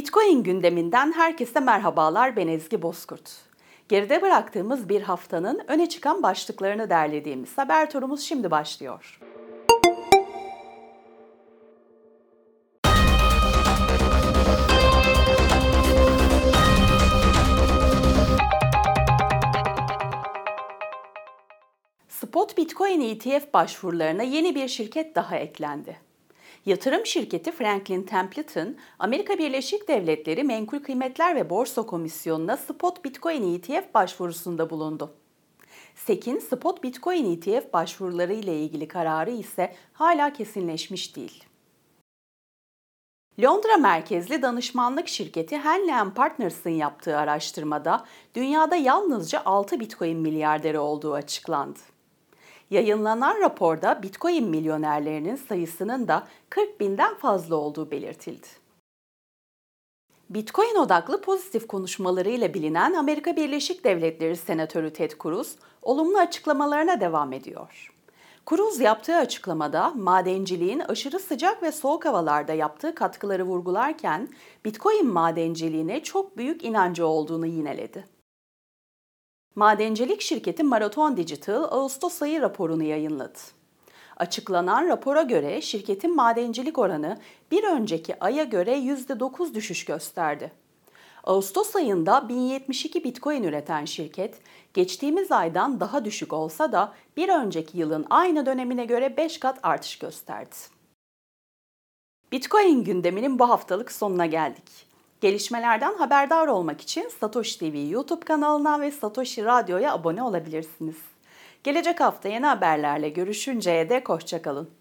Bitcoin gündeminden herkese merhabalar ben Ezgi Bozkurt. Geride bıraktığımız bir haftanın öne çıkan başlıklarını derlediğimiz haber turumuz şimdi başlıyor. Spot Bitcoin ETF başvurularına yeni bir şirket daha eklendi. Yatırım şirketi Franklin Templeton, Amerika Birleşik Devletleri Menkul Kıymetler ve Borsa Komisyonu'na Spot Bitcoin ETF başvurusunda bulundu. SEC'in Spot Bitcoin ETF başvuruları ile ilgili kararı ise hala kesinleşmiş değil. Londra merkezli danışmanlık şirketi Henley Partners'ın yaptığı araştırmada dünyada yalnızca 6 Bitcoin milyarderi olduğu açıklandı. Yayınlanan raporda Bitcoin milyonerlerinin sayısının da 40 binden fazla olduğu belirtildi. Bitcoin odaklı pozitif konuşmalarıyla bilinen Amerika Birleşik Devletleri Senatörü Ted Cruz, olumlu açıklamalarına devam ediyor. Cruz yaptığı açıklamada madenciliğin aşırı sıcak ve soğuk havalarda yaptığı katkıları vurgularken Bitcoin madenciliğine çok büyük inancı olduğunu yineledi. Madencilik şirketi Marathon Digital Ağustos ayı raporunu yayınladı. Açıklanan rapora göre şirketin madencilik oranı bir önceki aya göre %9 düşüş gösterdi. Ağustos ayında 1072 Bitcoin üreten şirket, geçtiğimiz aydan daha düşük olsa da bir önceki yılın aynı dönemine göre 5 kat artış gösterdi. Bitcoin gündeminin bu haftalık sonuna geldik. Gelişmelerden haberdar olmak için Satoshi TV YouTube kanalına ve Satoshi Radyo'ya abone olabilirsiniz. Gelecek hafta yeni haberlerle görüşünceye dek hoşçakalın.